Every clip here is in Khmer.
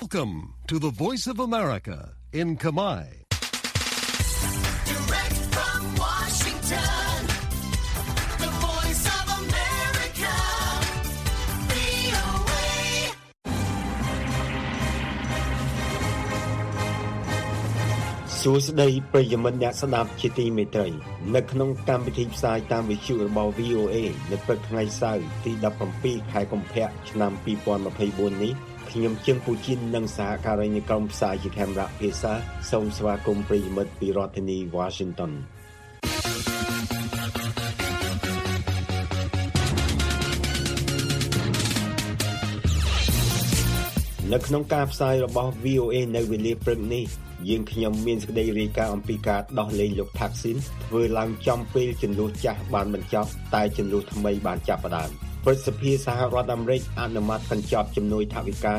Welcome to the Voice of America in Kamai. Direct from Washington, the voice of America, VOA. សួស្តីប្រិយមិត្តអ្នកស្ដាប់ជាទីមេត្រី នៅក្នុងកម្មវិធីផ្សាយតាមវិទ្យុរបស់ VOA នៅព្រឹកថ្ងៃសៅរ៍ទី17ខែកុម្ភៈឆ្នាំ2024នេះ ខ្ញុំជើងពូជីននិងសហការីនៃក្រុមផ្សាយជាខេមរៈភាសាសូមស្វាគមន៍ប្រិយមិត្តពីរដ្ឋធានី Washington នៅក្នុងការផ្សាយរបស់ VOA នៅវេលាព្រឹកនេះយើងខ្ញុំមានសេចក្តីរាយការណ៍អំពីការដោះលែងលោកថាក់ស៊ីនធ្វើឡើងចំពេលចំនួនចាស់បានបញ្ចប់តែចំនួនថ្មីបានចាប់ផ្ដើម ព្រឹទ្ធសភាសហរដ្ឋអាមេរិកអនុម័តកញ្ចប់ជំនួយថវិកា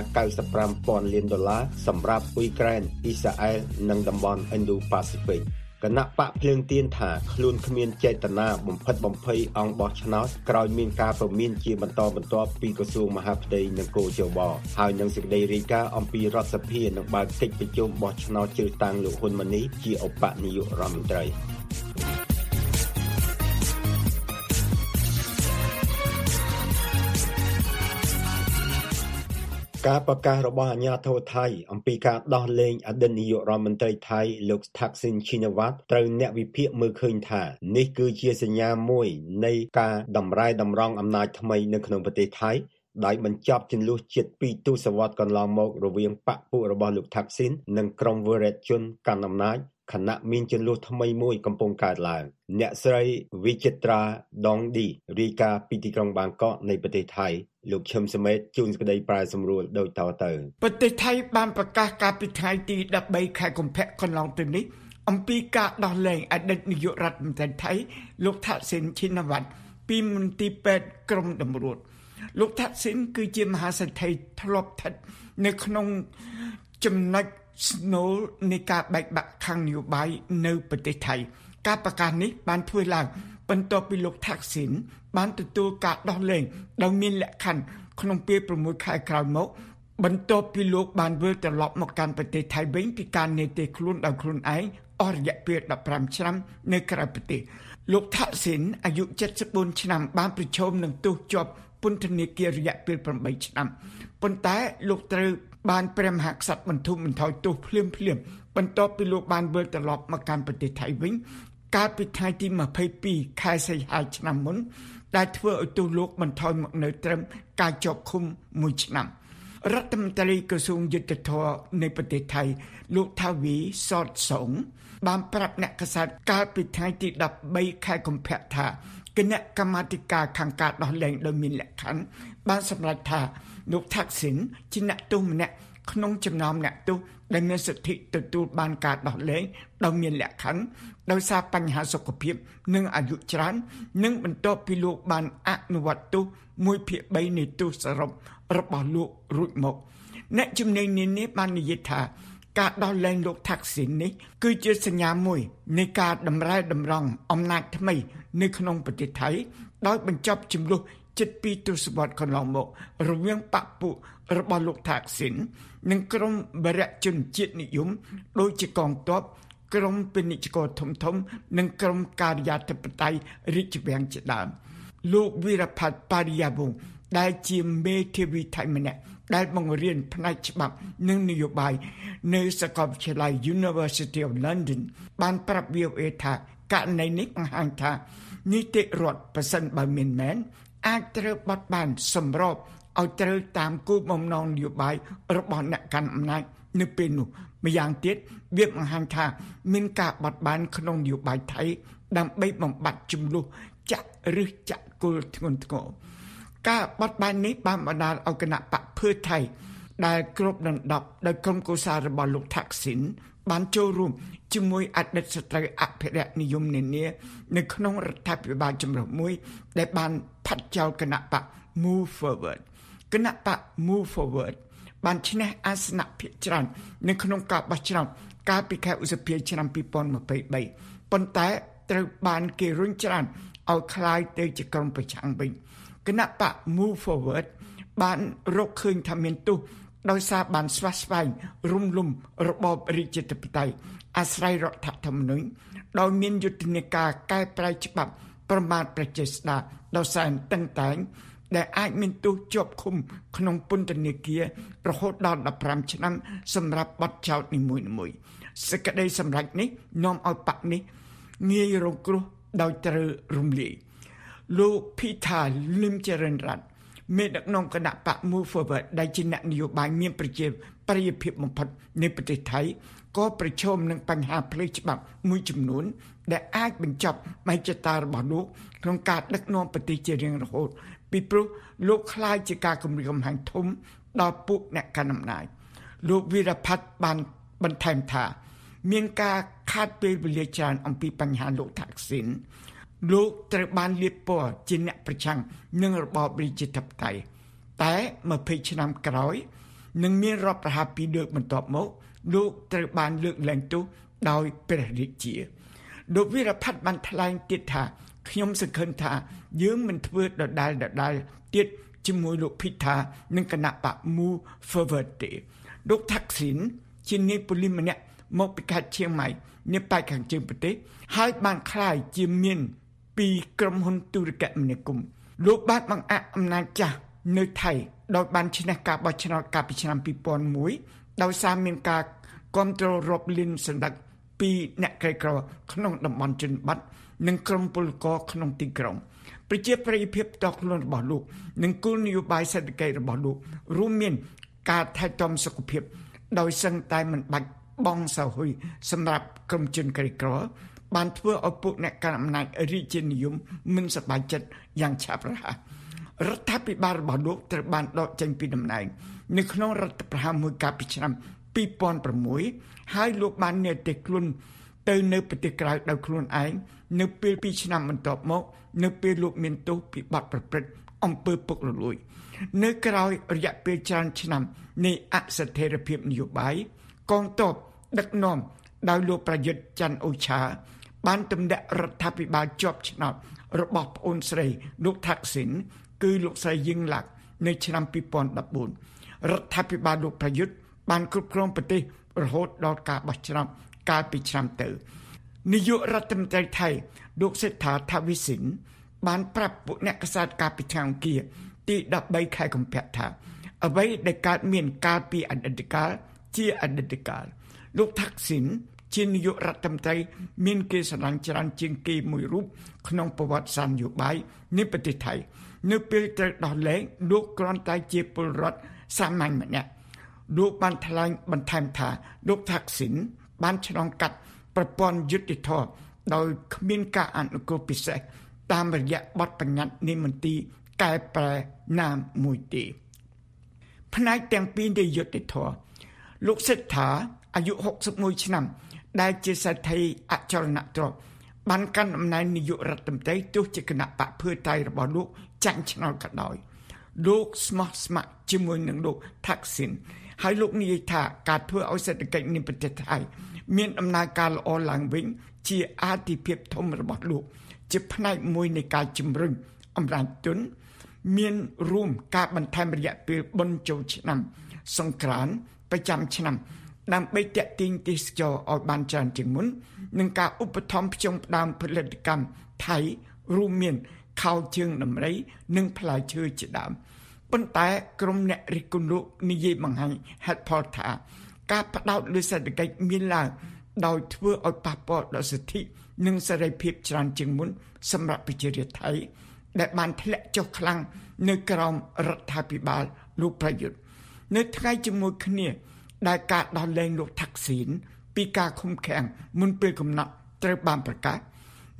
95,000លានដុល្លារសម្រាប់អ៊ុយក្រែនអ៊ីស្រាអែលនិងតំបន់ Indo-Pacific គណៈបកភ្លើងទៀនថាខ្លួនគ្មានចេតនាបំផិតបំភ័យអង្គបោះឆ្នោតក្រោយមានការប្រមានជាបន្តបន្ទាប់ពីក្រសួងមហាផ្ទៃនិងគោជបហើយនឹងសេចក្តីរាយការណ៍អំពីរដ្ឋសភានឹងបើកកិច្ចប្រជុំបោះឆ្នោតជ្រើសតាំងលោកហ៊ុនម៉ាណីជាឧបនាយករដ្ឋមន្ត្រី ការប្រកាសរបស់អាជ្ញាធរថៃអំពីការដោះលែងអតីតនាយករដ្ឋមន្ត្រីថៃលោកថាក់ស៊ីនឈីណាវ៉ាត់ត្រូវអ្នកវិភាគមើលឃើញថានេះគឺជាសញ្ញាមួយនៃការតម្រែតម្រង់អំណាចថ្មីនៅក្នុងប្រទេសថៃដោយបញ្ចប់ចំនួនជិត2ទសវត្សរ៍កន្លងមករវាងបកពួករបស់លោកថាក់ស៊ីននិងក្រុមវរៈជនកាន់អំណាច ខណៈមានចំនួនថ្មីមួយកំពុងកើតឡើងអ្នកស្រីវិចិត្រាដងឌីរាយការណ៍ពីទីក្រុងបាងកកនៃប្រទេសថៃលោកឈឹមសមេតជួនសេចក្តីប្រែសម្រួលដូចតទៅប្រទេសថៃបានប្រកាសកាលពីថ្ងៃទី13ខែកុម្ភៈកន្លងទៅនេះអំពីការដោះលែងអតីតនាយករដ្ឋមន្ត្រីថៃលោកថាក់ស៊ីនឈីណាវ៉ាត់ពីមន្ទីរពេទ្យក្រមតម្រួតលោកថាក់ស៊ីនគឺជាមហាសេដ្ឋីធ្លាប់ស្ថិតនៅក្នុងចំណុច ស្នូលនៃការបែកបាក់ខាងនយោបាយនៅប្រទេសថៃការប្រកាសនេះបានធ្វើឡើងបន្ទាប់ពីលោកថាក់ស៊ីនបានទទួលការដោះលែងដោយមានលក្ខខណ្ឌក្នុងពេល6ខែក្រោយមក បន្ទាប់ពីលោកបានវិលត្រឡប់មកកាន់ប្រទេសថៃវិញពីការនេតិខ្លួនដោយខ្លួនឯងអស់រយៈពេល15ឆ្នាំនៅក្រៅប្រទេសលោកថាក់ស៊ីនអាយុ74ឆ្នាំបានប្រឈមនឹងទោសជាប់ពន្ធនាគាររយៈពេល8ឆ្នាំប៉ុន្តែលោកត្រូវ បានព្រះមហាក្សត្របន្ធូរបន្ថយទោសភ្លាមភ្លាមបន្ទាប់ពីលោកបានវិលត្រឡប់មកកាន់ប្រទេសថៃវិញកាលពីថ្ងៃទី22ខែសីហាឆ្នាំមុនដែលធ្វើឲ្យទោសលោកបន្ថយមកនៅត្រឹមការជាប់ឃុំ1ឆ្នាំរដ្ឋមន្ត្រីក្រសួងយុទ្ធភ័ពនៃប្រទេសថៃ លោកថាវីសតសងបានប្រាប់អ្នកកសែតកាលពីថ្ងៃទី13ខែកុម្ភៈថាគណៈកម្មាធិការខាងការដោះលែងដោយមានលក្ខខណ្ឌបានសម្រេចថា លោកថាក់ស៊ីនជាអ្នកទោសម្នាក់ក្នុងចំណោមអ្នកទោសដែលមានសិទ្ធិទទួលបានការដោះលែងដោយមានលក្ខខណ្ឌដោយសារបញ្ហាសុខភាព និងអាយុច្រើន និងបន្ទាប់ពីលោកបានអនុវត្តទោស1ភាគ3នៃទោសសរុបរបស់លោករួចមក អ្នកជំនាញនានាបាននិយាយថាការដោះលែងលោកថាក់ស៊ីននេះ គឺជាសញ្ញាមួយនៃការតម្រែតម្រង់អំណាចថ្មី នៅក្នុងប្រទេសថៃដោយបញ្ចប់ចំនួន ជិត2ទសវត្សរ៍កន្លងមករវាងបពពួករបស់លោកថាក់ស៊ីន និងក្រុមបរិយជនជាតិនិយម ដូចជាកងទ័ពក្រុមពាណិជ្ជករធំធំ និងក្រុមការិយាធិបតេយ្យរាជវាំងជាដើមលោកវីរផាត់បារីយ៉ាវងដែលជាមេធាវីថៃម្នាក់ដែលបង្រៀនផ្នែកច្បាប់និងនយោបាយនៅសាកលវិទ្យាល័យ University of London បានប្រាប់ VOA ថាករណីនេះបង្ហាញថានីតិរដ្ឋប្រសិនបើមានមែន អាចត្រូវបត់បានសម្របឲ្យត្រូវតាមគោលបំណងនយោបាយរបស់អ្នកកាន់អំណាចនៅពេលនោះម្យ៉ាងទៀតវាបង្ហាញថាមានការបត់បានក្នុងនយោបាយថៃដើម្បីបំបត្តិចំនួនចាក់ឬចាក់គល់ធ្ងន់ធ្ងរការបត់បែននេះបានបណ្ដាលឲ្យគណៈបកភឿថៃដែលគ្រប់ដណ្ដប់ដោយក្រុមកុសារបស់លោកថាក់ស៊ីន បានចូលរួមជាមួយអតីតស្ត្រីអភិរក្សនិយមនានានៅក្នុងរដ្ឋាភិបាលចម្រុះមួយ ដែលបានផាត់ចោលគណៈបក Move Forward គណៈបក Move Forward បានឈ្នះអាសនៈភាគច្រើននៅក្នុងការបោះឆ្នោតកាលពីខែឧសភាឆ្នាំ2023ប៉ុន្តែត្រូវបានគេរុញច្រានឲ្យคล้ายទៅជាក្រុមប្រឆាំងវិញគណៈបក Move Forward បានរកឃើញថាមានទោស ដោយសារបានស្វាស្វែងរុំលំរបបរាជាធិបតេយ្យអាស្រ័យរដ្ឋធម្មនុញ្ញដោយមានយុទ្ធនាការកែប្រែច្បាប់ប្រមាថប្រជាស្ដារដោយសារតឹងតែងដែលអាចមានទោសជាប់ឃុំក្នុងពន្ធនាគាររហូតដល់15ឆ្នាំ សម្រាប់បទចោទនីមួយៗសេចក្តីសម្រេចនេះនាំឲ្យបកនេះងាយរងគ្រោះដោយត្រូវរំលាយលោក Peter Lim Charan មេដឹកនាំគណៈបក Move Forward ដែលជាអ្នកនយោបាយមានប្រជាប្រិយភាពបំផុតនៃប្រទេសថៃក៏ប្រឈមនឹងបញ្ហាផ្លូវច្បាប់មួយចំនួន ដែលអាចបញ្ចប់មហិច្ឆតារបស់លោកក្នុងការដឹកនាំប្រទេសជារៀងរហូត ពីព្រោះលោកខ្លាចជាការគម្រាមកំហែងធំដល់ពួកអ្នកកាន់អំណាចលោកវីរផាត់បានបន្ថែមថា មានការខាតពេលវេលាច្រើនអំពីបញ្ហាលោកថាក់ស៊ីន លោកត្រូវបានលៀបពណ៌ជាអ្នកប្រឆាំងនឹងរបបរាជាធិបតេយ្យតែ20ឆ្នាំក្រោយនឹងមានរដ្ឋប្រហារពីរលើកបន្ទាប់មកលោកត្រូវបានលើកឡើងទោសដោយព្រះរាជាលោកវីរផាត់បានថ្លែងទៀតថាខ្ញុំសង្ឃឹមថា យើងមិនធ្វើដដែលដដែលទៀតជាមួយលោកភិថានិងគណៈបកមូ Forward ទេលោកថាក់ស៊ីនជានាយប៉ូលីសម្នាក់មកពីខេត្តឈៀងម៉ៃនៅប៉ែកខាងជើងប្រទេសហើយបានក្លាយជាមាន ពីក្រុមហ៊ុនទូរគមនាគមន៍លោកបានបង្អាក់អំណាចចាស់នៅថៃដោយបានឈ្នះការបោះឆ្នោតកាលពីឆ្នាំ2001ដោយសារមានការគ្រប់គ្រងរាប់លានសន្តិពីអ្នកក្រីក្រក្នុងតំបន់ជនបទនិងក្រុមពលករក្នុងទីក្រុងប្រជាប្រិយភាពតខ្លួនរបស់លោកនិងគោលនយោបាយសេដ្ឋកិច្ចរបស់លោករួមមានការថែទាំសុខភាពដោយសឹងតែមិនបាច់បងសោហ៊ុយសម្រាប់ក្រុមជនក្រីក្រ បានធ្វើឲ្យពួកអ្នកកាន់អំណាចរាជានិយមមិនសប្បាយចិត្តយ៉ាងឆាប់រហ័សរដ្ឋាភិបាលរបស់លោកត្រូវបានដកចេញពីតំណែងនៅក្នុងរដ្ឋប្រហារមួយកាលពីឆ្នាំ2006ហើយលោកបាននេតិខ្លួនទៅនៅប្រទេសក្រៅដោយខ្លួនឯងនៅពេល2ឆ្នាំបន្ទាប់មក នៅពេលលោកមានទោសពីបទប្រព្រឹត្តអំពើពុករលួយ នៅក្រោយរយៈពេលច្រើនឆ្នាំនៃអស្ថិរភាពនយោបាយកងទ័ពដឹកនាំដោយលោកប្រយុទ្ធច័ន្ទអូឆា បានទម្លាក់រដ្ឋាភិបាលជាប់ឆ្នោតរបស់ប្អូនស្រីលោកថាក់ស៊ីនគឺលោកស្រីយឹងឡាក់នៅឆ្នាំ2014រដ្ឋាភិបាលលោកប្រយុទ្ធបានគ្រប់គ្រងប្រទេសរហូតដល់ការបោះឆ្នោតកាលពីឆ្នាំទៅនាយករដ្ឋមន្ត្រីថៃលោកសេដ្ឋាថាវិសិនបានប្រាប់ពួកអ្នកកសែតកាលពីឆ្នាំគៀទី13ខែកុម្ភៈថាអ្វីដែលកើតមានកាលពីអតីតកាលជាអតីតកាលលោកថាក់ស៊ីន ជានាយករដ្ឋមន្ត្រីមានគេស្រឡាញ់ច្រើនជាងគេមួយរូបក្នុងប្រវត្តិសាស្ត្រនយោបាយនៃប្រទេសថៃនៅពេលត្រូវដោះលែងលោកគ្រាន់តែជាពលរដ្ឋសាមញ្ញម្នាក់លោកបានថ្លែងបន្ថែមថាលោកថាក់ស៊ីនបានឆ្លងកាត់ប្រព័ន្ធយុតិធធដោយគ្មានការអនុគ្រោះពិសេសតាមរយៈបទបញ្ញត្តិនៃមន្ទីរកែប្រែណាមួយទេផ្នែកទាំងពីរនៃយុតិធធលោកសិដ្ឋាអាយុ61ឆ្នាំ ដែលជាសេដ្ឋីអចលនទ្រព្យបានកាន់អំណាចនាយករដ្ឋមន្ត្រីទោះជាគណៈបកភឿតៃរបស់លោកចាញ់ឆ្នោតក៏ដោយលោកស្មោះស្ម័គ្រជាមួយនឹងលោកថាក់ស៊ីនហើយលោកនិយាយថាការធ្វើឲ្យសេដ្ឋកិច្ចនៃប្រទេសថៃមានដំណើរការល្អឡើងវិញ ជាអាទិភាពធំរបស់លោក ជាផ្នែកមួយនៃការជំរុញអំណាចទុនមានរួមការបន្ថែមរយៈពេលបុណ្យចូលឆ្នាំ សង្ក្រាន្តប្រចាំឆ្នាំ ដើម្បីតេទៀងទេសចរឲ្យបានច្រើនជាងមុននឹងការឧបត្ថម្ភផ្ចុងផ្ដើមផលិតកម្មថៃរួមមានខោជើងដំរី និងផ្លែឈើជាដើមប៉ុន្តែក្រុមអ្នករិះគន់លោកនិយាយបង្ហាញហេតុផលថា ការបដោតលើសេដ្ឋកិច្ចមានឡើងដោយធ្វើឲ្យប៉ះពាល់ដល់សិទ្ធិនិងសេរីភាពច្រើនជាងមុន សម្រាប់ប្រជារាស្ត្រថៃដែលបានធ្លាក់ចុះខ្លាំងនៅក្រោមរដ្ឋាភិបាលលោកប្រយុទ្ធនៅថ្ងៃជាមួយគ្នា ដែលការដោះលែងលោកថាក់ស៊ីនពីការឃុំឃាំងមុនពេលកំណត់ត្រូវបានប្រកាស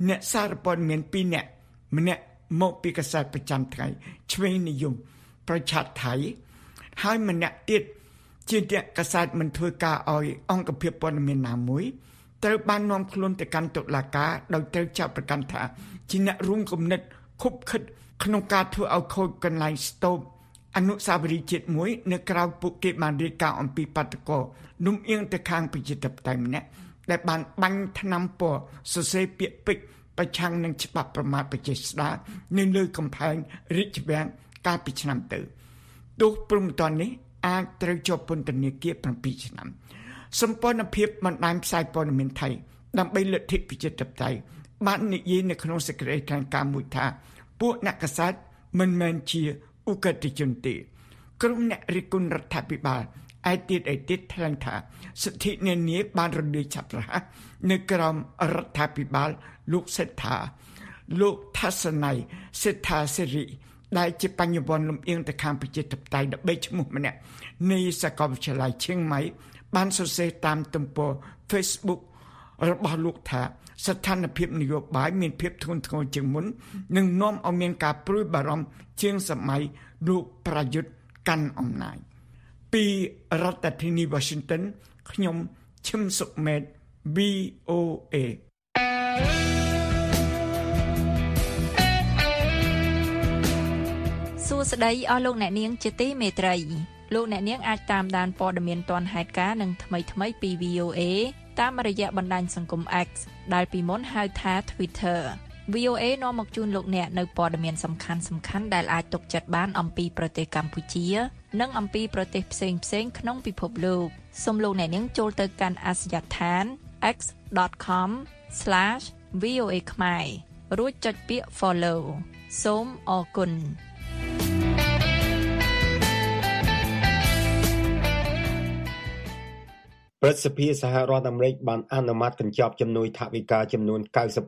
អ្នកសារព័ត៌មាន2នាក់ម្នាក់មកពីកាសែតប្រចាំថ្ងៃឆ្វេងនិយមប្រឆាត់ថៃហើយម្នាក់ទៀតជាអ្នកកាសែតមិនធ្វើការឲ្យអង្គភាពព័ត៌មានណាមួយត្រូវបាននាំខ្លួនទៅកាន់តុលាការដោយត្រូវចាប់ប្រកាន់ថាជាអ្នករួមគំនិតខុបខិតក្នុងការធ្វើឲ្យខូចកន្លែងស្ទូប អនុសាវរីយ៍ជាតិមួយនៅក្រៅពួកគេបានរៀបការអំពីបាតកោនំអៀងទៅខាងប្រជាធិបតេយ្យម្នាក់ដែលបានបាញ់ថ្នាំពណ៌សរសេរពាក្យពេចន៍ប្រឆាំងនឹងច្បាប់ប្រមាថប្រជាស្ដារនៅលើកំផែងរាជវាំងកាលពីឆ្នាំទៅទោះព្រមតននេះអាចត្រូវជាប់ពន្ធនាគារ7ឆ្នាំសម្ព័ន្ធភាពបណ្ដាញផ្សាយព័ត៌មានថៃដើម្បីលទ្ធិប្រជាធិបតេយ្យបាននិយាយនៅក្នុងសេចក្តីថ្លែងការណ៍មួយថា ពួកអ្នកកសែតមិនមែនជា ឧក្រិដ្ឋជនទេក្រុមអ្នករិះគន់រដ្ឋាភិបាលឯទៀតឯទៀតថ្លែងថាសិទ្ធិនានាបានរលាយឆាប់រហ័សនៅក្រោមរដ្ឋាភិបាលលោកសេដ្ឋាលោកថាសណៃសេដ្ឋាសេរីដែលជាបញ្ញវន្តលំអៀងទៅខាងប្រជាធិបតេយ្យដើម្បីឈ្មោះម្នាក់នៃសាកលវិទ្យាល័យឈៀងម៉ៃបានសរសេរតាមទំព័រ Facebook របស់លោកថា ស្ថានភាពនយោបាយមានភាពធ្ងន់ធ្ងរជាងមុននិងនាំឲ្យមានការព្រួយបារម្ភជាងសម័យលោកប្រយុទ្ធកាន់អំណាចពីរដ្ឋធានី Washington ខ្ញុំឈឹមសុកមេត VOA សួស្តីអស់លោកអ្នកនាងជាទីមេត្រីលោកអ្នកនាងអាចតាមដានព័ត៌មានទាន់ហេតុការណ៍និងថ្មីៗពី VOA តាមរយៈបណ្ដាញសង្គម X ដែលពីមុនហៅថា Twitter VOA នាំមកជូនលោកអ្នកនៅព័ត៌មានសំខាន់សំខាន់ដែលអាចទុកចិត្តបានអំពីប្រទេសកម្ពុជា និងអំពីប្រទេសផ្សេងផ្សេងក្នុងពិភពលោកសូមលោកអ្នកនាងចូលទៅកាន់អាសយដ្ឋាន x.com/voa ខ្មែររួចចុចពាក្យ follow សូមអរគុណ។។ ព្រឹទ្ធសភាសហរដ្ឋអាមេរិកបានអនុម័តកញ្ចប់ជំនួយថវិកាចំនួន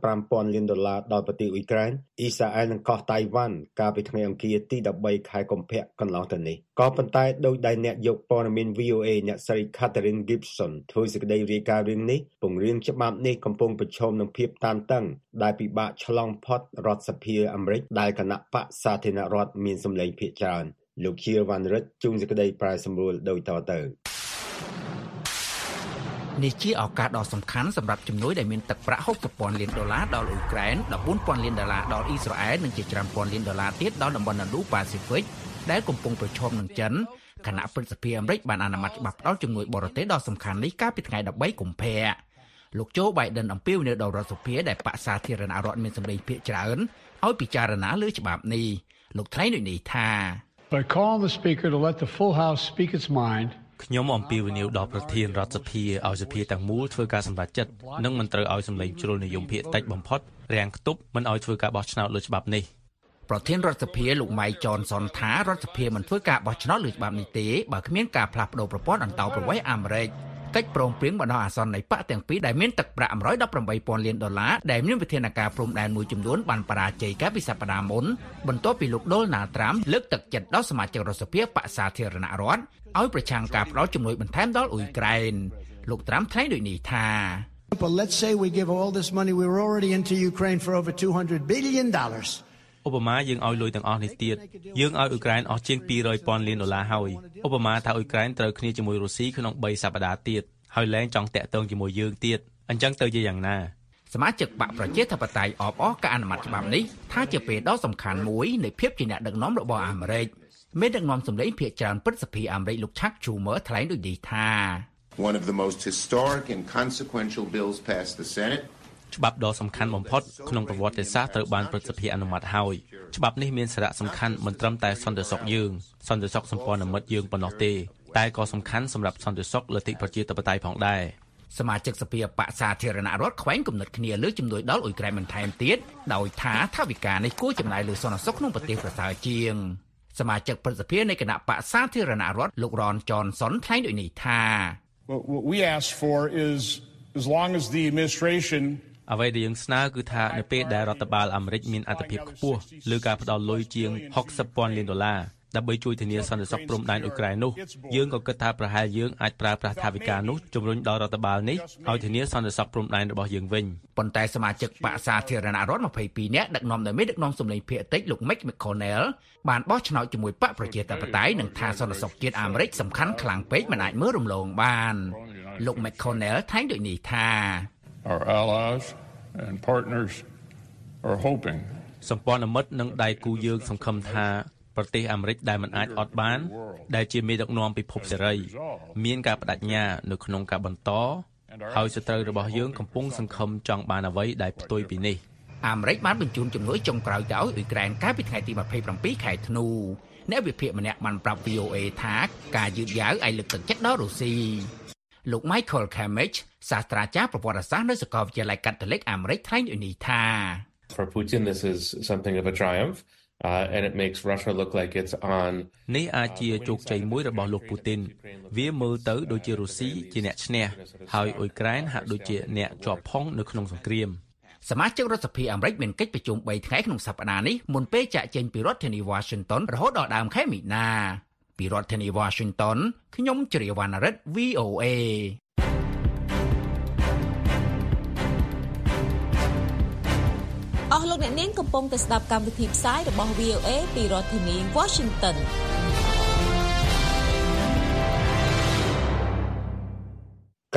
95,000លានដុល្លារដល់ប្រទេសអ៊ុយក្រែនអ៊ីស្រាអែលនិងកោះតៃវ៉ាន់កាលពីថ្ងៃអង្គារទី13ខែកុម្ភៈកន្លងទៅនេះក៏ប៉ុន្តែដោយដែលអ្នកយកព័ត៌មាន VOA អ្នកស្រី Catherine Gibson ធ្វើសេចក្តីរាយការណ៍រឿងនេះពង្រៀនច្បាប់នេះកំពុងប្រឈមនឹងភាពតានតឹងដែលពិបាកឆ្លងផុតរដ្ឋសភាអាមេរិកដែលគណៈបកសាធារណរដ្ឋមានសម្លេងភាគច្រើនលោកជាវ៉ាន់រិតជួងសេចក្តីប្រែសម្រួលដោយតទៅ នេះជាឱកាសដ៏សំខាន់សម្រាប់ជំនួយដែលមានទឹកប្រាក់60,000លានដុល្លារដល់អ៊ុយក្រែន14,000លានដុល្លារដល់អ៊ីស្រាអែលនិងជាច្រើនពាន់លានដុល្លារទៀតដល់តំបន់ Indo-Pacific ដែលកំពុងប្រឈមនឹងចិនគណៈព្រឹទ្ធសភាអាមេរិកបានអនុម័តច្បាប់ផ្ដល់ជំនួយបរទេសដ៏សំខាន់នេះកាលពីថ្ងៃ13កុម្ភៈលោកโจ Biden អំពាវនាវដល់រដ្ឋសភាដែលបកសាធារណរដ្ឋមានសម្លេងភាគច្រើនឲ្យពិចារណាលើច្បាប់នេះលោកថ្លែងដូចនេះថា By calling the speaker to let the full house speak its mind ខ្ញុំអំពាវនាវដល់ប្រធានរដ្ឋសភាឲ្យសភាទាំងមូលធ្វើការសម្រេចចិត្តនិងមិនត្រូវឲ្យសម្លេងជ្រុលនិយមភាគតិចបំផុតរាំងខ្ទប់មិនឲ្យធ្វើការបោះឆ្នោតលើច្បាប់នេះប្រធានរដ្ឋសភាលោកម៉ៃចនសុនថារដ្ឋសភាមិនធ្វើការបោះឆ្នោតលើច្បាប់នេះទេបើគ្មានការផ្លាស់ប្តូរប្រព័ន្ធអន្តោប្រវេសន៍អាមេរិក កិច្ចព្រមព្រៀងបណ្ដោះអាសន្ននៃបកទាំងពីរដែលមានទឹកប្រាក់118,000លានដុល្លារដែលមានវិធានការព្រំដែនមួយចំនួនបានបរាជ័យកាលពីសប្តាហ៍មុនបន្ទាប់ពីលោកដូណាល់ត្រាំលើកទឹកចិត្តដល់សមាជិករដ្ឋសភាបកសាធារណរដ្ឋឲ្យប្រឆាំងការផ្តល់ជំនួយបន្ថែមដល់អ៊ុយក្រែនលោកត្រាំថ្លែងដូចនេះថា But let's say we give all this money we were already into Ukraine for over 200 billion dollars. ឧបមាយើងឲ្យលុយទាំងអស់នេះទៀតយើងឲ្យអ៊ុយក្រែនអស់ជាង200,000លានដុល្លារហើយឧបមាថាអ៊ុយក្រែនត្រូវគ្នាជាមួយរុស្ស៊ីក្នុង3សប្តាហ៍ទៀតហើយលែងចង់តាក់ទងជាមួយយើងទៀតអញ្ចឹងទៅជាយ៉ាងណាសមាជិកបកប្រជាធិបតេយ្យអបអរការអនុម័តច្បាប់នេះថាជាពេលដ៏សំខាន់មួយនៃភាពជាអ្នកដឹកនាំរបស់អាមេរិកមេដឹកនាំសម្លេងភាគច្រើនព្រឹទ្ធសភាអាមេរិកលោក Chuck Schumer ថ្លែងដូចនេះថា One of the most historic and consequential bills passed the Senate ច្បាប់ដ៏សំខាន់បំផុតក្នុងប្រវត្តិសាស្ត្រត្រូវបានព្រឹទ្ធសភាអនុម័តហើយច្បាប់នេះមានសារៈសំខាន់មិនត្រឹមតែសន្តិសុខយើងសន្តិសុខសម្ព័ន្ធមិត្តយើងប៉ុណ្ណោះទេតែក៏សំខាន់សម្រាប់សន្តិសុខលទ្ធិប្រជាធិបតេយ្យផងដែរសមាជិកសភាបកសាធារណរដ្ឋខ្វែងគំនិតគ្នាលើជំនួយដល់អ៊ុយក្រែនបន្ថែមទៀតដោយថាថាវិការនេះគួរចំណាយលើសន្តិសុខក្នុងប្រទេសប្រសើរជាងសមាជិកព្រឹទ្ធសភានៃគណៈបកសាធារណរដ្ឋលោករនចនសុនថ្លែងដូចនេះថា What we ask for is as long as the administration អ្វីដែលយើងស្នើគឺថានៅពេលដែលរដ្ឋបាលអាមេរិកមានអធិភាពខ្ពស់លើការផ្ដល់លុយជាង60,000លានដុល្លារដើម្បីជួយធានាសន្តិសុខព្រំដែនអ៊ុយក្រែននោះយើងក៏គិតថាប្រហែលយើងអាចប្រើប្រាស់ថាវិការនោះជំរុញដល់រដ្ឋបាលនេះឲ្យធានាសន្តិសុខព្រំដែនរបស់យើងវិញប៉ុន្តែសមាជិកបកសាធារណរដ្ឋ22នាក់ដឹកនាំដោយមេដឹកនាំសម្លេងភាគតិចលោក Mitch McConnell បានបោះឆ្នោតជាមួយបកប្រជាធិបតេយ្យនិងថាសន្តិសុខជាតិអាមេរិកសំខាន់ខ្លាំងពេកមិនអាចមើលរំលងបានលោក McConnell ថ្លែងដូចនេះថា Our allies and partners are hoping សម្ព័ន្ធមិត្តនិងដៃគូយើងសង្ឃឹមថាប្រទេសអាមេរិកដែលមិនអាចអត់បាន ដែលជាមេដឹកនាំពិភពសេរី មានការបដិញ្ញានៅក្នុងការបន្តហើយសត្រូវរបស់យើងកំពុងសង្ឃឹមចង់បានអ្វីដែលផ្ទុយពីនេះអាមេរិកបានបញ្ជូនជំនួយចុងក្រោយទៅឲ្យអ៊ុយក្រែនកាលពីថ្ងៃទី27ខែធ្នូអ្នកវិភាគម្នាក់បានប្រាប់ VOA ថាការយឺតយ៉ាវអាចលើកទឹកចិត្តដល់រុស្ស៊ី លោក Michael Kamich សាស្ត្រាចារ្យប្រវត្តិសាស្ត្រនៅសាកលវិទ្យាល័យកាតូលិកអាមេរិកថ្លែងដូចនេះថា For Putin this is something of a triumph uh, and it makes Russia look like it's on នេះអាចជាជោគជ័យមួយរបស់លោកពូទីនវាមើលទៅដូចជារុស្ស៊ីជាអ្នកឈ្នះហើយអ៊ុយក្រែនហាក់ដូចជាអ្នកជាប់ផុងនៅក្នុងសង្គ្រាមសមាជិករដ្ឋសភាអាមេរិកមានកិច្ចប្រជុំ3ថ្ងៃក្នុងសប្តាហ៍នេះមុនពេលចាក់ចេញពីរដ្ឋធានី Washington រហូតដល់ដើមខែមីនា ពីរដ្ឋធានី Washington ខ្ញុំជ្រាវណ្ណរិទ្ធ VOA អស់លោកអ្នកនាងកំពុងតែស្ដាប់កម្មវិធីផ្សាយរបស់ VOA ពីរដ្ឋធានី Washington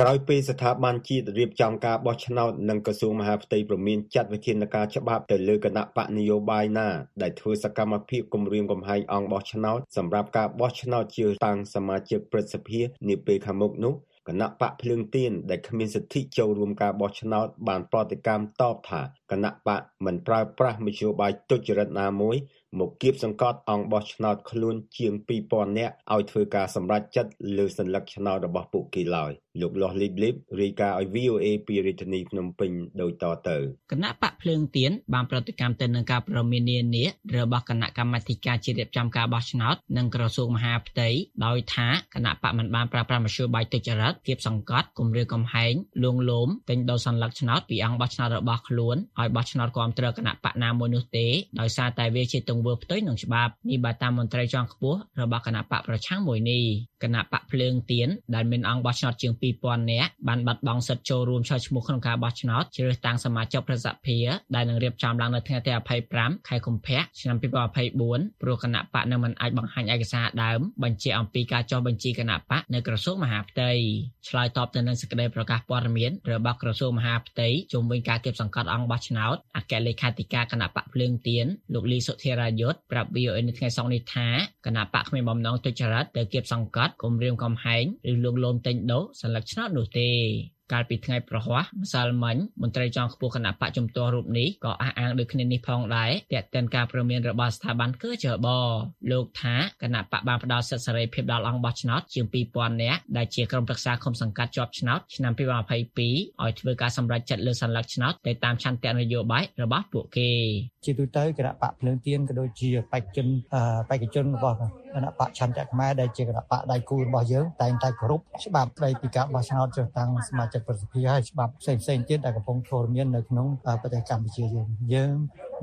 ក្រោយពេលស្ថាប័នជាតិរៀបចំការបោះឆ្នោតនិងក្រសួងមហាផ្ទៃប្រមានចាត់វិធានការច្បាប់ទៅលើគណៈបកនយោបាយណាដែលធ្វើសកម្មភាពគំរាមកំហែងអង្គបោះឆ្នោតសម្រាប់ការបោះឆ្នោតជ្រើសតាំងសមាជិកព្រឹទ្ធសភានាពេលខាងមុខនោះគណៈបកភ្លើងទៀនដែលគ្មានសិទ្ធិចូលរួមការបោះឆ្នោតបានប្រតិកម្មតបថាគណៈបកមិនប្រើប្រាស់មធ្យោបាយទុច្ចរិតណាមួយ មកគៀបសង្កត់អង្គបោះឆ្នោតខ្លួនជាង2000នាក់ឲ្យធ្វើការសម្រេចចិត្តលើសញ្ញាឆ្នោតរបស់ពួកគេឡើយលោកលាស់លីបលីបរាយការណ៍ឲ្យ VOA ពីរាជធានីភ្នំពេញដូចតទៅគណៈបកភ្លើងទៀនបានប្រតិកម្មទៅនឹងការប្រមាននានារបស់គណៈកម្មាធិការជាតិរៀបចំការបោះឆ្នោតនិងក្រសួងមហាផ្ទៃដោយថាគណៈបកមិនបានប្រើប្រាស់មធ្យោបាយទុច្ចរិតគៀបសង្កត់គំរាមកំហែងលួងលោមទិញដូរសញ្ញាឆ្នោតពីអង្គបោះឆ្នោតរបស់ខ្លួនឲ្យបោះឆ្នោតគ្រប់គ្រងគណៈបកណាមួយនោះទេដោយសារតែវាជាទង្វើផ្ទុយនឹងច្បាប់នេះបើតាមមន្ត្រីជាន់ខ្ពស់របស់គណៈបកប្រឆាំងមួយនេះគណៈបកភ្លើងទៀនដែលមានអង្គបោះឆ្នោតជាង2000នាក់បានបាត់បង់សិទ្ធិចូលរួមចោះឈ្មោះក្នុងការបោះឆ្នោតជ្រើសតាំងសមាជិកប្រសិទ្ធភាពដែលនឹងរៀបចំឡើងនៅថ្ងៃទី25ខែកុម្ភៈឆ្នាំ2024ព្រោះគណៈបកនៅមិនអាចបង្ហាញឯកសារដើមបញ្ជាក់អំពីការចុះបញ្ជីគណៈបកនៅក្រសួងមហាផ្ទៃឆ្លើយតបទៅនឹងសេចក្តីប្រកាសព័ត៌មានរបស់ក្រសួងមហាផ្ទៃជុំវិញការគៀបសង្កត់អង្គបោះឆ្នោតអគ្គលេខាធិការគណៈបកភ្លើងទៀនលោកលីសុធិរាយុទ្ធប្រាប់ VOA នៅថ្ងៃសុក្រនេះថាគណៈបកគ្មានបំណងទុច្ចរិតទៅគៀបសង្កត់គំរាមកំហែងឬលួងលោមទិញដូរសញ្ញាឆ្នោតនោះទេ កាលពីថ្ងៃប្រហ័សម្សិលមិញមន្ត្រីចောင်းខ្ពស់គណៈបកជំទាស់រូបនេះក៏អះអាងដូចគ្នានេះផងដែរតែកតិនការព្រមានរបស់ស្ថាប័នគឺចបលោកថាគណៈបកបានផ្ដល់សិទ្ធិសេរីភាពដល់អង្គបោះឆ្នោតជាង2000នាក់ដែលជាក្រុមប្រឹក្សាគុំសង្កាត់ជាប់ឆ្នោតឆ្នាំ2022ឲ្យធ្វើការសម្រេចចិត្តលើសញ្ញាឆ្នោតទៅតាមឆន្ទៈនយោបាយរបស់ពួកគេជាទូទៅគណៈបកភ្លើងទៀនក៏ដូចជាបេក្ខជនបេក្ខជនរបស់គណៈបកឆន្ទៈខ្មែរដែលជាគណៈបកដៃគូរបស់យើងតែងតែគោរពច្បាប់ស្តីពីការបោះឆ្នោតជ្រើសតាំងសមាជិកប្រសិទ្ធភាពហើយច្បាប់ផ្សេងផ្សេងទៀតដែលកំពុងធ្វើមាននៅក្នុងប្រទេសកម្ពុជាយើងយើង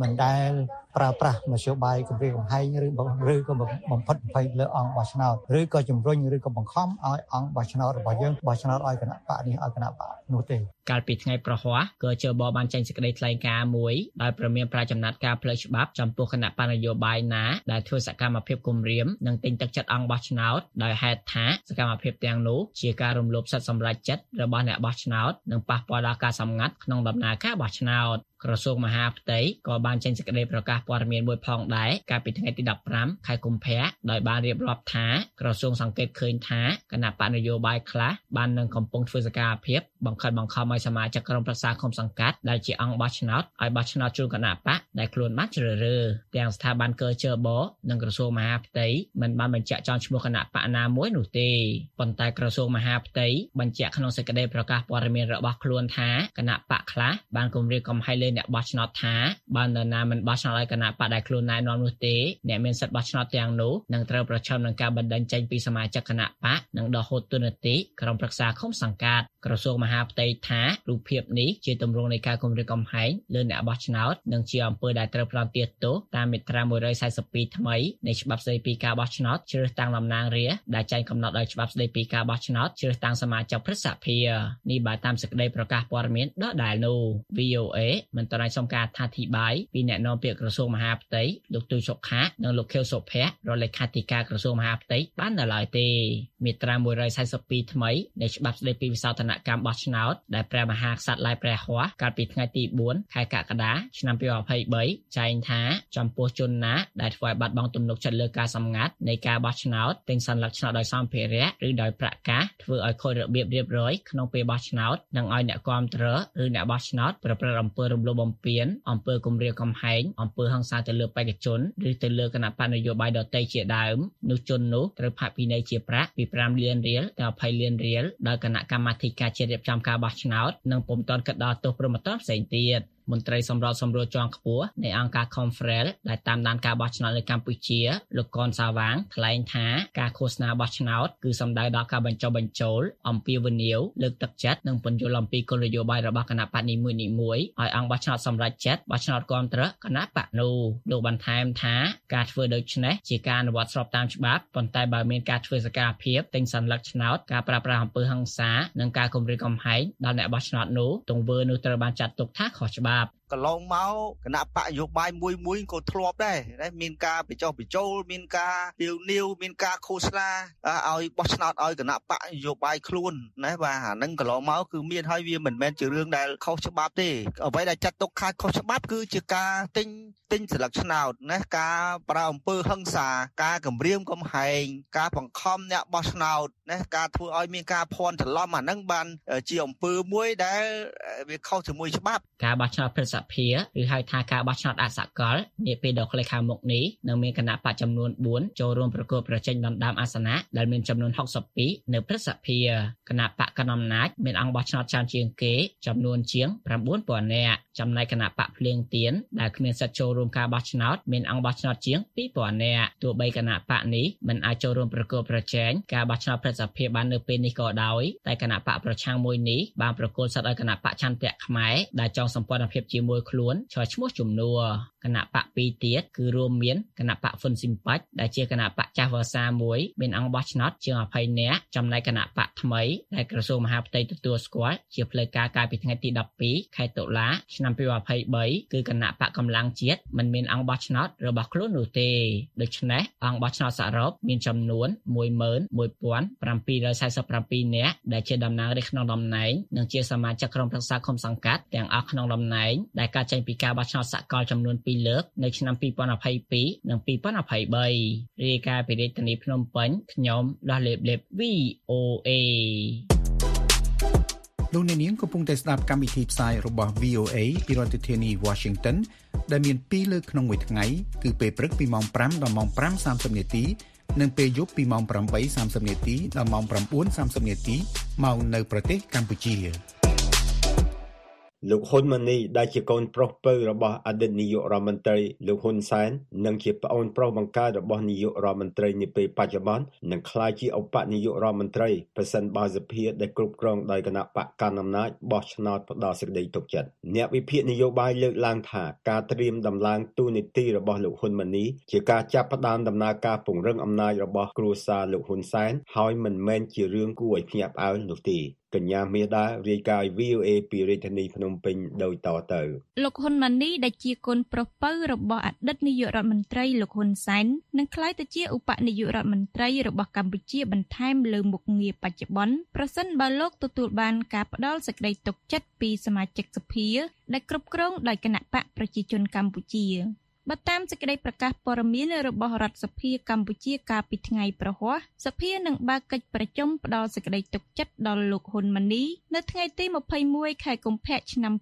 មិនដែលប្រើប្រាស់មធ្យោបាយគម្រាមកំហែងឬឬក៏បំផិតបំភ័យលើអង្គបោះឆ្នោតឬក៏ជំរុញឬក៏បង្ខំឲ្យអង្គបោះឆ្នោតរបស់យើងបោះឆ្នោតឲ្យគណៈបកនេះឲ្យគណៈបកនោះទេកាលពីថ្ងៃប្រហ័សក៏ជបបានចេញសេចក្តីថ្លែងការណ៍មួយដោយប្រមានប្រាចំណាត់ការផ្លូវច្បាប់ចំពោះគណៈបញ្ញយោបាយណាដែលធ្វើសកម្មភាពគំរាមនិងទិញទឹកចិត្តអង្គបោះឆ្នោតដោយហេតុថាសកម្មភាពទាំងនោះជាការរំលោភសិទ្ធិសម្រេចចិត្តរបស់អ្នកបោះឆ្នោតនិងប៉ះពាល់ដល់ការសម្ងាត់ក្នុងដំណើរការបោះឆ្នោត ក្រសួងមហាផ្ទៃក៏បានចេញសេចក្តីប្រកាសព័ត៌មានមួយផងដែរកាលពីថ្ងៃទី15ខែកុម្ភៈដោយបានរៀបរាប់ថាក្រសួងសង្កេតឃើញថាគណៈបកនយោបាយខ្លះបាននឹងកំពុងធ្វើសកម្មភាពបង្ខិតបង្ខំឲ្យសមាជិកក្រុមប្រឹក្សាគុំសង្កាត់ដែលជាអង្គបោះឆ្នោតឲ្យបោះឆ្នោតជូនគណៈបកដែលខ្លួនបានជ្រើសរើសទាំងស្ថាប័នកើជើបនិងក្រសួងមហាផ្ទៃមិនបានបញ្ជាក់ចោលឈ្មោះគណៈបកណាមួយនោះទេប៉ុន្តែក្រសួងមហាផ្ទៃបញ្ជាក់ក្នុងសេចក្តីប្រកាសព័ត៌មានរបស់ខ្លួនថាគណៈបកខ្លះបានគម្រាមកំហែងលើអ្នកបោះឆ្នោតថាបើនរណាមិនបោះឆ្នោតឲ្យគណៈបកដែលខ្លួនណែនាំនោះទេអ្នកមានសិទ្ធិបោះឆ្នោតទាំងនោះនឹងត្រូវប្រឈមនឹងការបណ្តេញចេញពីសមាជិកគណៈបកនិងដកហូតទូនាទីក្រុមប្រឹក្សាឃុំសង្កាត់ក្រសួងមហាផ្ទៃថារូបភាពនេះជាទម្រង់នៃការគម្រាមកំហែងលើអ្នកបោះឆ្នោតនិងជាអំពើដែលត្រូវផ្ដន្ទាទោសតាមមាត្រា142ថ្មីនៃច្បាប់ស្តីពីការបោះឆ្នោតជ្រើសតាំងតំណាងរាស្ត្រដែលចែងកំណត់ដោយច្បាប់ស្តីពីការបោះឆ្នោតជ្រើសតាំងសមាជិកព្រឹទ្ធសភានេះបើតាមសេចក្តីប្រកាសព័ត៌មានដដែលនោះ VOA មិនតរសុំការអធិប្បាយពីអ្នកនាំពាក្យក្រសួងមហាផ្ទៃលោកទូសុខានិងលោកខៀវសុភ័ក្ររដ្ឋលេខាធិការក្រសួងមហាផ្ទៃបាននៅឡើយទេមាត្រា142ថ្មីនៃច្បាប់ស្តីពីវិសោធនកម្មបោះឆ្នោតដែលព្រះមហាក្សត្រឡាយព្រះហស្ថកាលពីថ្ងៃទី4ខែកក្កដាឆ្នាំ2023ចែងថាចំពោះជនណាដែលធ្វើឲ្យបាត់បង់ទំនុកចិត្តលើការសម្ងាត់នៃការបោះឆ្នោតទិញសញ្ញាឆ្នោតដោយសម្ភារៈឬដោយប្រកាសធ្វើឲ្យខូចរបៀបរៀបរយក្នុងពេលបោះឆ្នោតនិងឲ្យអ្នកគាំទ្រឬអ្នកបោះឆ្នោតប្រព្រឹត្តអំពើរំលោភបំពានអំពើគំរាមកំហែងអំពើហិង្សាទៅលើបេក្ខជនឬទៅលើគណៈបកនយោបាយដទៃជាដើមនោះជននោះត្រូវផាកពិន័យជាប្រាក់ពី5លានរៀលដល់20លានរៀលដោយគណៈកម្មាធិការជាតិរៀបចំការបោះឆ្នោតនិងពុំទាន់គិតដល់ទោសប្រមត្តផ្សេងទៀត មន្ត្រីសម្របសម្រួលជាន់ខ្ពស់នៃអង្គការ Confrel ដែលតាមដានការបោះឆ្នោតនៅកម្ពុជាលោកកនសាវាងថ្លែងថាការឃោសនាបោះឆ្នោតគឺសំដៅដល់ការបញ្ចុះបញ្ចូលអំពីវនីវលើកទឹកចិត្តនិងពន្យល់អំពីគោលនយោបាយរបស់គណៈបកនីមួយៗឲ្យអង្គបោះឆ្នោតសម្រេចចិត្តបោះឆ្នោតគ្រប់គ្រងគណៈបកនោះលោកបន្ថែមថាការធ្វើដូច្នេះជាការអនុវត្តស្របតាមច្បាប់ប៉ុន្តែបើមានការធ្វើសកម្មភាពទិញសញ្ញាឆ្នោតការប្រើប្រាស់អំពើហិង្សានិងការគំរាមកំហែងដល់អ្នកបោះឆ្នោតនោះទង្វើនោះត្រូវបានចាត់ទុកថាខុសច្បាប់ up កន្លងមកគណៈបកយោបាយមួយមួយក៏ធ្លាប់ដែរណាមានការបញ្ចុះបញ្ចូលមានការលាវនាវមានការឃោសនាឲ្យបោះឆ្នោតឲ្យគណៈបកយោបាយខ្លួនណាបាទអាហ្នឹងកន្លងមកគឺមានហើយវាមិនមែនជារឿងដែលខុសច្បាប់ទេអ្វីដែលចាត់ទុកខាតខុសច្បាប់គឺជាការទិញទិញស្លឹកឆ្នោតណាការប្រើអំពើហិង្សាការគំរាមកំហែងការបង្ខំអ្នកបោះឆ្នោតណាការធ្វើឲ្យមានការភ័ន្តច្រឡំអាហ្នឹងបានជាអំពើមួយដែលវាខុសជាមួយច្បាប់ការបោះឆ្នោតព្រឹទ្ធសភាឬហៅថាការបោះឆ្នោតអសកលនាពេលដ៏ខ្លីខាងមុខនេះនឹងមានគណៈបកចំនួន4ចូលរួមប្រកួតប្រជែងដណ្ដើមអាសនៈដែលមានចំនួន62នៅព្រឹទ្ធសភាគណៈបកកណ្ដាលអំណាចមានអង្គបោះឆ្នោតច្រើនជាងគេចំនួនជាង9000នាក់ចំណែកគណៈបកភ្លៀងទៀនដែលគ្មានសិទ្ធិចូលរួមការបោះឆ្នោតមានអង្គបោះឆ្នោតជាង2000នាក់ទោះបីគណៈបកនេះមិនអាចចូលរួមប្រកួតប្រជែងការបោះឆ្នោតព្រឹទ្ធសភាបាននៅពេលនេះក៏ដោយតែគណៈបកប្រឆាំងមួយនេះបានប្រកួតសិទ្ធិឲ្យគណៈបកចន្ទៈខ្មែរដែលចង់សម្ព័ន្ធភាពជាមួយខ្លួនឆ្លើយឈ្មោះជំនួ គណៈបកពីរទៀតគឺរួមមានគណៈបកហ្វុនស៊ីមប៉ាច់ដែលជាគណៈបកចាស់វសាមួយមានអង្គបោះឆ្នោតជាង20នាក់ចំណែកគណៈបកថ្មីដែលក្រសួងមហាផ្ទៃទទួលស្គាល់ជាផ្លូវការកាលពីថ្ងៃទី12ខែតុលាឆ្នាំ2023គឺគណៈបកកម្លាំងជាតិមិនមានអង្គបោះឆ្នោតរបស់ខ្លួននោះទេដូច្នេះអង្គបោះឆ្នោតសរុបមានចំនួន11747នាក់ដែលជាតំណាងរាស្ត្រក្នុងតំណែងនិងជាសមាជិកក្រុមប្រឹក្សាឃុំសង្កាត់ទាំងអស់ក្នុងតំណែងដែលកើតចេញពីការបោះឆ្នោតសកលចំនួន2លើកនៅឆ្នាំ2022និង2023រាយការណ៍ពីរាជធានីភ្នំពេញខ្ញុំដោះលេបលេប VOA លោកអ្នកនាងកំពុងតែស្ដាប់កម្មវិធីផ្សាយរបស់ VOA ពីរដ្ឋធានី Washington ដែលមាន2លើកក្នុងមួយថ្ងៃគឺពេលព្រឹកពីម៉ោង5ដល់ម៉ោង5:30នាទីនិងពេលយប់ពីម៉ោង8:30នាទីដល់ម៉ោង9:30នាទីមកនៅប្រទេសកម្ពុជា លោក ហ៊ុនម៉ាណីដែលជាកូនប្រុសពៅរបស់អតីតនាយករដ្ឋមន្ត្រីលោកហ៊ុនសែននិងជាប្អូនប្រុសបង្កើតរបស់នាយករដ្ឋមន្ត្រីនាពេលបច្ចុប្បន្ននឹងក្លាយជាឧបនាយករដ្ឋមន្ត្រីប្រសិនបើសភាដែលគ្រប់គ្រងដោយគណៈបកកណ្ដាលអំណាចបោះឆ្នោតផ្ដល់សេចក្តីទុកចិត្តអ្នកវិភាគនយោបាយលើកឡើងថាការត្រៀមដំឡើងទូនីតិរបស់លោកហ៊ុនម៉ាណីជាការចាប់ផ្ដើមដំណើរការពង្រឹងអំណាចរបស់គ្រួសារលោកហ៊ុនសែនហើយមិនមែនជារឿងគួរឲ្យភ្ញាក់ផ្អើលនោះទេ កញ្ញាមេដារាយការណ៍ VOA ពីរាជធានីភ្នំពេញដូចតទៅលោកហ៊ុនម៉ាណីដែលជាកូនប្រុសពៅរបស់អតីតនាយករដ្ឋមន្ត្រីលោកហ៊ុនសែននឹងក្លាយទៅជាឧបនាយករដ្ឋមន្ត្រីរបស់កម្ពុជាបន្ថែមលើមុខងារបច្ចុប្បន្នប្រសិនបើលោកទទួលបានការផ្ដល់សេចក្តីទុកចិត្តពីសមាជិកសភាដែលគ្រប់គ្រងដោយគណៈបកប្រជាជនកម្ពុជា បើតាមសេចក្តីប្រកាសព័ត៌មានរបស់រដ្ឋសភាកម្ពុជាកាលពីថ្ងៃប្រហ័សសភានឹងបើកកិច្ចប្រជុំផ្ដល់សេចក្តីទុកចិត្តដល់លោកហ៊ុនម៉ាណីនៅថ្ងៃទី21ខែកុម្ភៈឆ្នាំ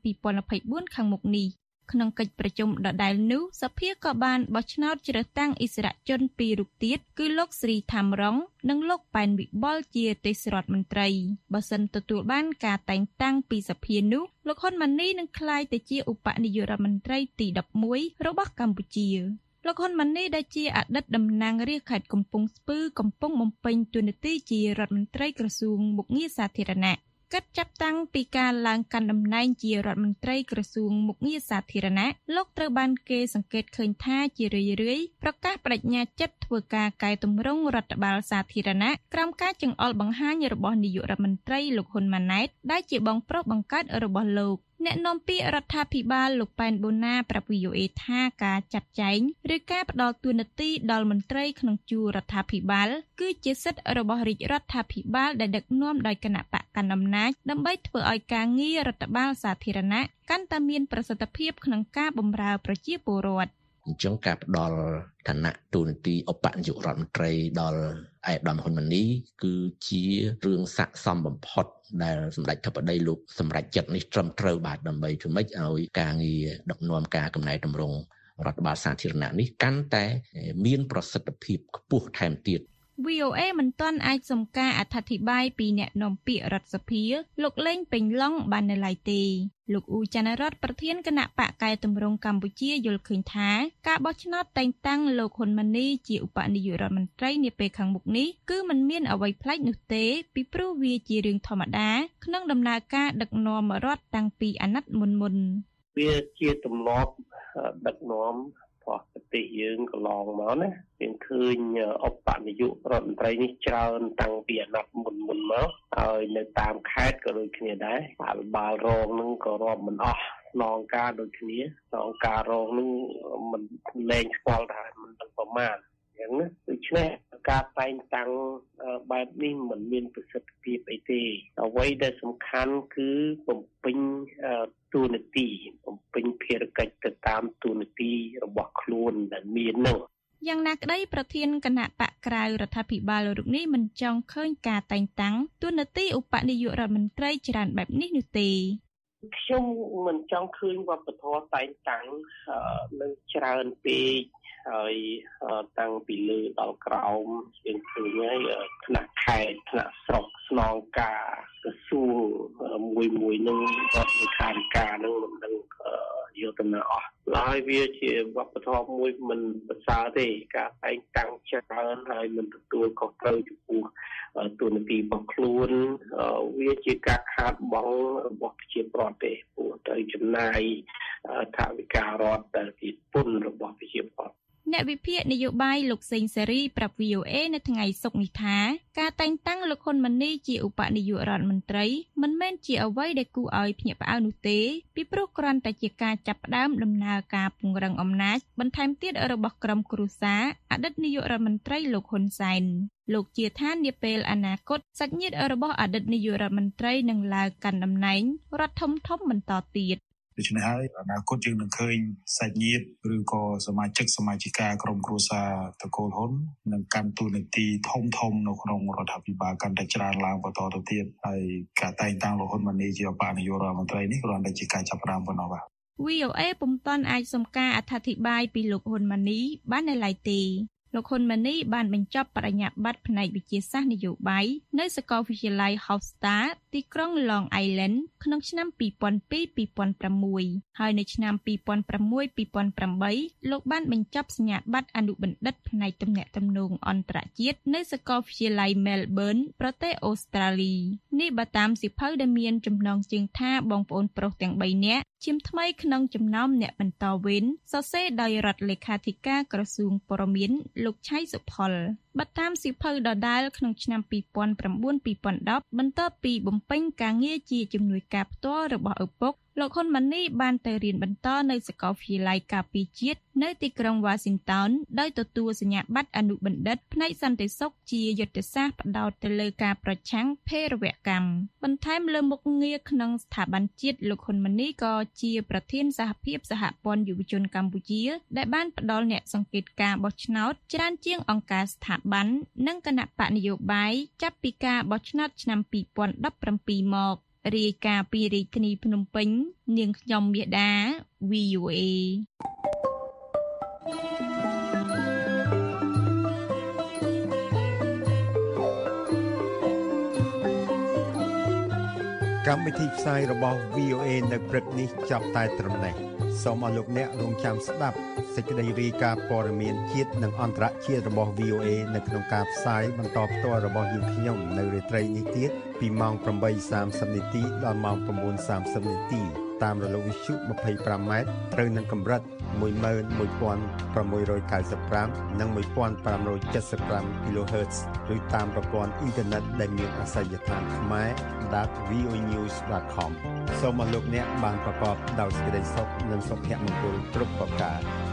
2024ខាងមុខនេះ ក្នុងកិច្ចប្រជុំដដែលនោះសភាក៏បានបោះឆ្នោតជ្រើសតាំងអិសរាជជនពីររូបទៀតគឺលោកស្រីថាំរង និងលោកប៉ែនវិបុលជាទេសរដ្ឋមន្ត្រីបើសិនទទួលបានការតែងតាំងពីសភានោះលោកហ៊ុនម៉ាណីនឹងក្លាយទៅជាឧបនាយករដ្ឋមន្ត្រីទី11របស់កម្ពុជាលោកហ៊ុនម៉ាណីដែលជាអតីតតំណាងរាស្ត្រខេត្តកំពង់ស្ពឺកំពុងបំពេញតួនាទីជារដ្ឋមន្ត្រីក្រសួងមុខងារសាធារណៈ កិច្ចចាប់តាំងពីការឡើងកាន់តំណែងជារដ្ឋមន្ត្រីក្រសួងមុខងារសាធារណៈលោកត្រូវបានគេសង្កេតឃើញថាជារឿយៗប្រកាសបដិញ្ញាចិត្តធ្វើការកែតម្រង់រដ្ឋបាលសាធារណៈក្រោមការចង្អុលបង្ហាញរបស់នាយករដ្ឋមន្ត្រីលោកហ៊ុនម៉ាណែតដែលជាបងប្រុសបង្កើតរបស់លោក អ្នកនាំពាក្យរដ្ឋាភិបាលលោកប៉ែនបូណាប្រាប់ VOA ថាការចាត់ចែងឬការផ្ដល់ទួនាទីដល់មន្ត្រីក្នុងជួររដ្ឋាភិបាល គឺជាសិទ្ធិរបស់រាជរដ្ឋាភិបាលដែលដឹកនាំដោយគណៈបកកណ្ដាលអំណាចដើម្បីធ្វើឲ្យការងាររដ្ឋបាលសាធារណៈកាន់តែមានប្រសិទ្ធភាពក្នុងការបម្រើប្រជាពលរដ្ឋអញ្ចឹងការផ្ដល់ឋានៈទូនាទីឧបនាយករដ្ឋមន្ត្រីដល់ ឯកឧត្តមហ៊ុនម៉ាណីគឺជារឿងស័ក្តិសមបំផុតដែលសម្ដេចធិបតីលោកសម្រេចចិត្តនេះត្រឹមត្រូវបាទដើម្បីធ្វើម៉េចឲ្យការងារដឹកនាំការកំណែតម្រង់រដ្ឋបាលសាធារណៈនេះកាន់តែមានប្រសិទ្ធភាពខ្ពស់ថែមទៀត VOA មិនទាន់អាចសុំការអធិប្បាយពីអ្នកនាំពាក្យរដ្ឋសភាលោកលេងពេញឡុងបាននៅឡើយទេលោកអ៊ូចានរតប្រធានគណៈបកកែតម្រង់កម្ពុជាយល់ឃើញថាការបោះឆ្នោតតែងតាំងលោកហ៊ុនម៉ាណីជាឧបនាយករដ្ឋមន្ត្រីនាពេលខាងមុខនេះគឺมันមានអ្វីប្លែកនោះទេ ពីព្រោះវាជារឿងធម្មតាក្នុងដំណើរការដឹកនាំរដ្ឋតាំងពីអាណត្តិមុនមុនវាជាទម្លាប់ដឹកនាំប្រ ទេសយើងកន្លងមកណាយើងឃើញអបនាយករដ្ឋមន្ត្រីនេះច្រើនតាំងពីអាណត្តិមុនមុនមកហើយនៅតាមខេត្តក៏ដូចគ្នាដែរអភិបាលរងនឹងក៏រាប់មិនអស់ស្នងការដូចគ្នាស្នងការរងនឹងមិនលែងស្គាល់ថាមិនដឹងប្រមាណអញ្ចឹងណាដូច្នេះការតែងតាំងបែបនេះមិនមានប្រសិទ្ធភាពអីទេអ្វីដែលសំខាន់គឺបំពេញទូនាទីបំពេញភារកិច្ចទៅតាមទូនាទីរបស់ខ្លួនដែលមាននឹងយ៉ាងណាក្តីប្រធានគណៈបកក្រៅរដ្ឋាភិបាលរូបនេះមិនចង់ឃើញការតែងតាំងទូនាទីឧបនាយករដ្ឋមន្ត្រីច្រើនបែបនេះនោះទេ ខ្ញុំមិនចង់ឃើញវប្បធម៌តែងតាំងនឹងច្រើនពេកហើយតាំងពីលើដល់ក្រោមយើងឃើញហើយថ្នាក់ខេត្តថ្នាក់ស្រុកស្នងការក្រសួងមួយមួយនឹងរដ្ឋលេខាធិការនឹងមិនដឹងយកដំណើរអស់ហើយវាជាវប្បធម៌មួយមិនប្រសើរទេការតែងតាំងច្រើនហើយមិនទទួលខុសត្រូវចំពោះ ទូនាទីរបស់ខ្លួនវាជាការខាតបង់របស់ប្រជាប្រដ្ឋទេព្រោះត្រូវចំណាយថវិការដ្ឋដែលជាពន្ធរបស់ប្រជាប្រដ្ឋ អ្នកវិភាគនយោបាយលោកសេងសេរីប្រាប់ VOA នៅថ្ងៃសុក្រនេះថាការតែងតាំងលោកហ៊ុនម៉ាណីជាឧបនាយករដ្ឋមន្ត្រីមិនមែនជាអ្វីដែលគួរឲ្យភ្ញាក់ផ្អើលនោះទេពីព្រោះគ្រាន់តែជាការចាប់ផ្ដើមដំណើរការពង្រឹងអំណាចបន្ថែមទៀតរបស់ក្រុមគ្រួសារអតីតនាយករដ្ឋមន្ត្រីលោកហ៊ុនសែនលោកជាថានាពេលអនាគតសាច់ញាតិរបស់អតីតនាយករដ្ឋមន្ត្រីនឹងឡើងកាន់តំណែងរដ្ឋធំធំបន្តទៀត ដូច្នេះហើយអនាគតយើងនឹងឃើញសាច់ញាតិឬក៏សមាជិកសមាជិកាក្រុមគ្រួសារតកូលហ៊ុននឹងកាន់តួនាទីធំធំនៅក្នុងរដ្ឋាភិបាលកាន់តែច្រើនឡើងបន្តទៅទៀតហើយការតែងតាំងលោកហ៊ុនម៉ាណីជាឧបនាយករដ្ឋមន្ត្រីនេះគ្រាន់តែជាការចាប់ផ្ដើមប៉ុណ្ណោះបាទ VOA ពុំទាន់អាចសុំការអធិប្បាយពីលោកហ៊ុនម៉ាណីបាននៅឡើយទេ លោកហ៊ុនម៉ាណីបានបញ្ចប់បរិញ្ញាបត្រផ្នែកវិទ្យាសាស្ត្រនយោបាយនៅសាកលវិទ្យាល័យ Hofstra ទីក្រុង Long Island ក្នុងឆ្នាំ2002-2006ហើយនៅឆ្នាំ2006-2008លោកបានបញ្ចប់សញ្ញាបត្រអនុបណ្ឌិតផ្នែកទំនាក់ទំនងអន្តរជាតិនៅសាកលវិទ្យាល័យ Melbourne ប្រទេសអូស្ត្រាលីនេះបើតាមសិភៅដែលមានចំណងជើងថាបងប្អូនប្រុសទាំង3នាក់ជាថ្មីក្នុងចំណោមអ្នកបន្តវេនសរសេរដោយរដ្ឋលេខាធិការក្រសួងព័ត៌មានលោកឆៃសុផលបើតាមសិភៅដដែលក្នុងឆ្នាំ2009-2010បន្ទាប់ពីបំពេញការងារជាជំនួយការផ្ទាល់របស់ឪពុកលោកហ៊ុនម៉ាណីបានទៅរៀនបន្តនៅសាកលវិទ្យាល័យការពារជាតិនៅទីក្រុង Washington ដោយទទួលសញ្ញាបត្រអនុបណ្ឌិតផ្នែកសន្តិសុខជាយុទ្ធសាស្ត្រផ្ដោតទៅលើការប្រឆាំងភេរវកម្មបន្ថែមលើមុខងារក្នុងស្ថាប័នជាតិលោកហ៊ុនម៉ាណីក៏ជាប្រធានសហភាពសហព័ន្ធយុវជនកម្ពុជា ដែលបានផ្ដល់អ្នកសង្កេតការបោះឆ្នោតច្រើនជាងអង្គការស្ថាប័ននិងគណៈបកនយោបាយចាប់ពីការបោះឆ្នោតឆ្នាំ2017មក រាយការណ៍ពីរាជធានីភ្នំពេញ នាងខ្ញុំមាសដា VOA កម្មវិធីផ្សាយរបស់ VOA នៅព្រឹកនេះចប់តែត្រឹមនេះសូមអរលោកអ្នករងចាំស្ដាប់ សេចក្តីរាយការណ៍ព័ត៌មានជាតិនិងអន្តរជាតិរបស់ VOA នៅក្នុងការផ្សាយបន្តផ្ទាល់របស់យើងខ្ញុំនៅរាត្រីនេះទៀតពីម៉ោង8:30នាទីដល់ម៉ោង9:30នាទីតាមរលកវិទ្យុ 25m ត្រូវនឹងកម្រិត11695និង1575 kHz ឬតាមប្រព័ន្ធអ៊ីនធឺណិតដែលមានអាសយដ្ឋានខ្មែរ .voenews.com សូមអរលោកអ្នកបានប្រកបដោយសេចក្តីសុខនិងសុភមង្គលគ្រប់ប្រការ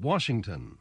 Washington.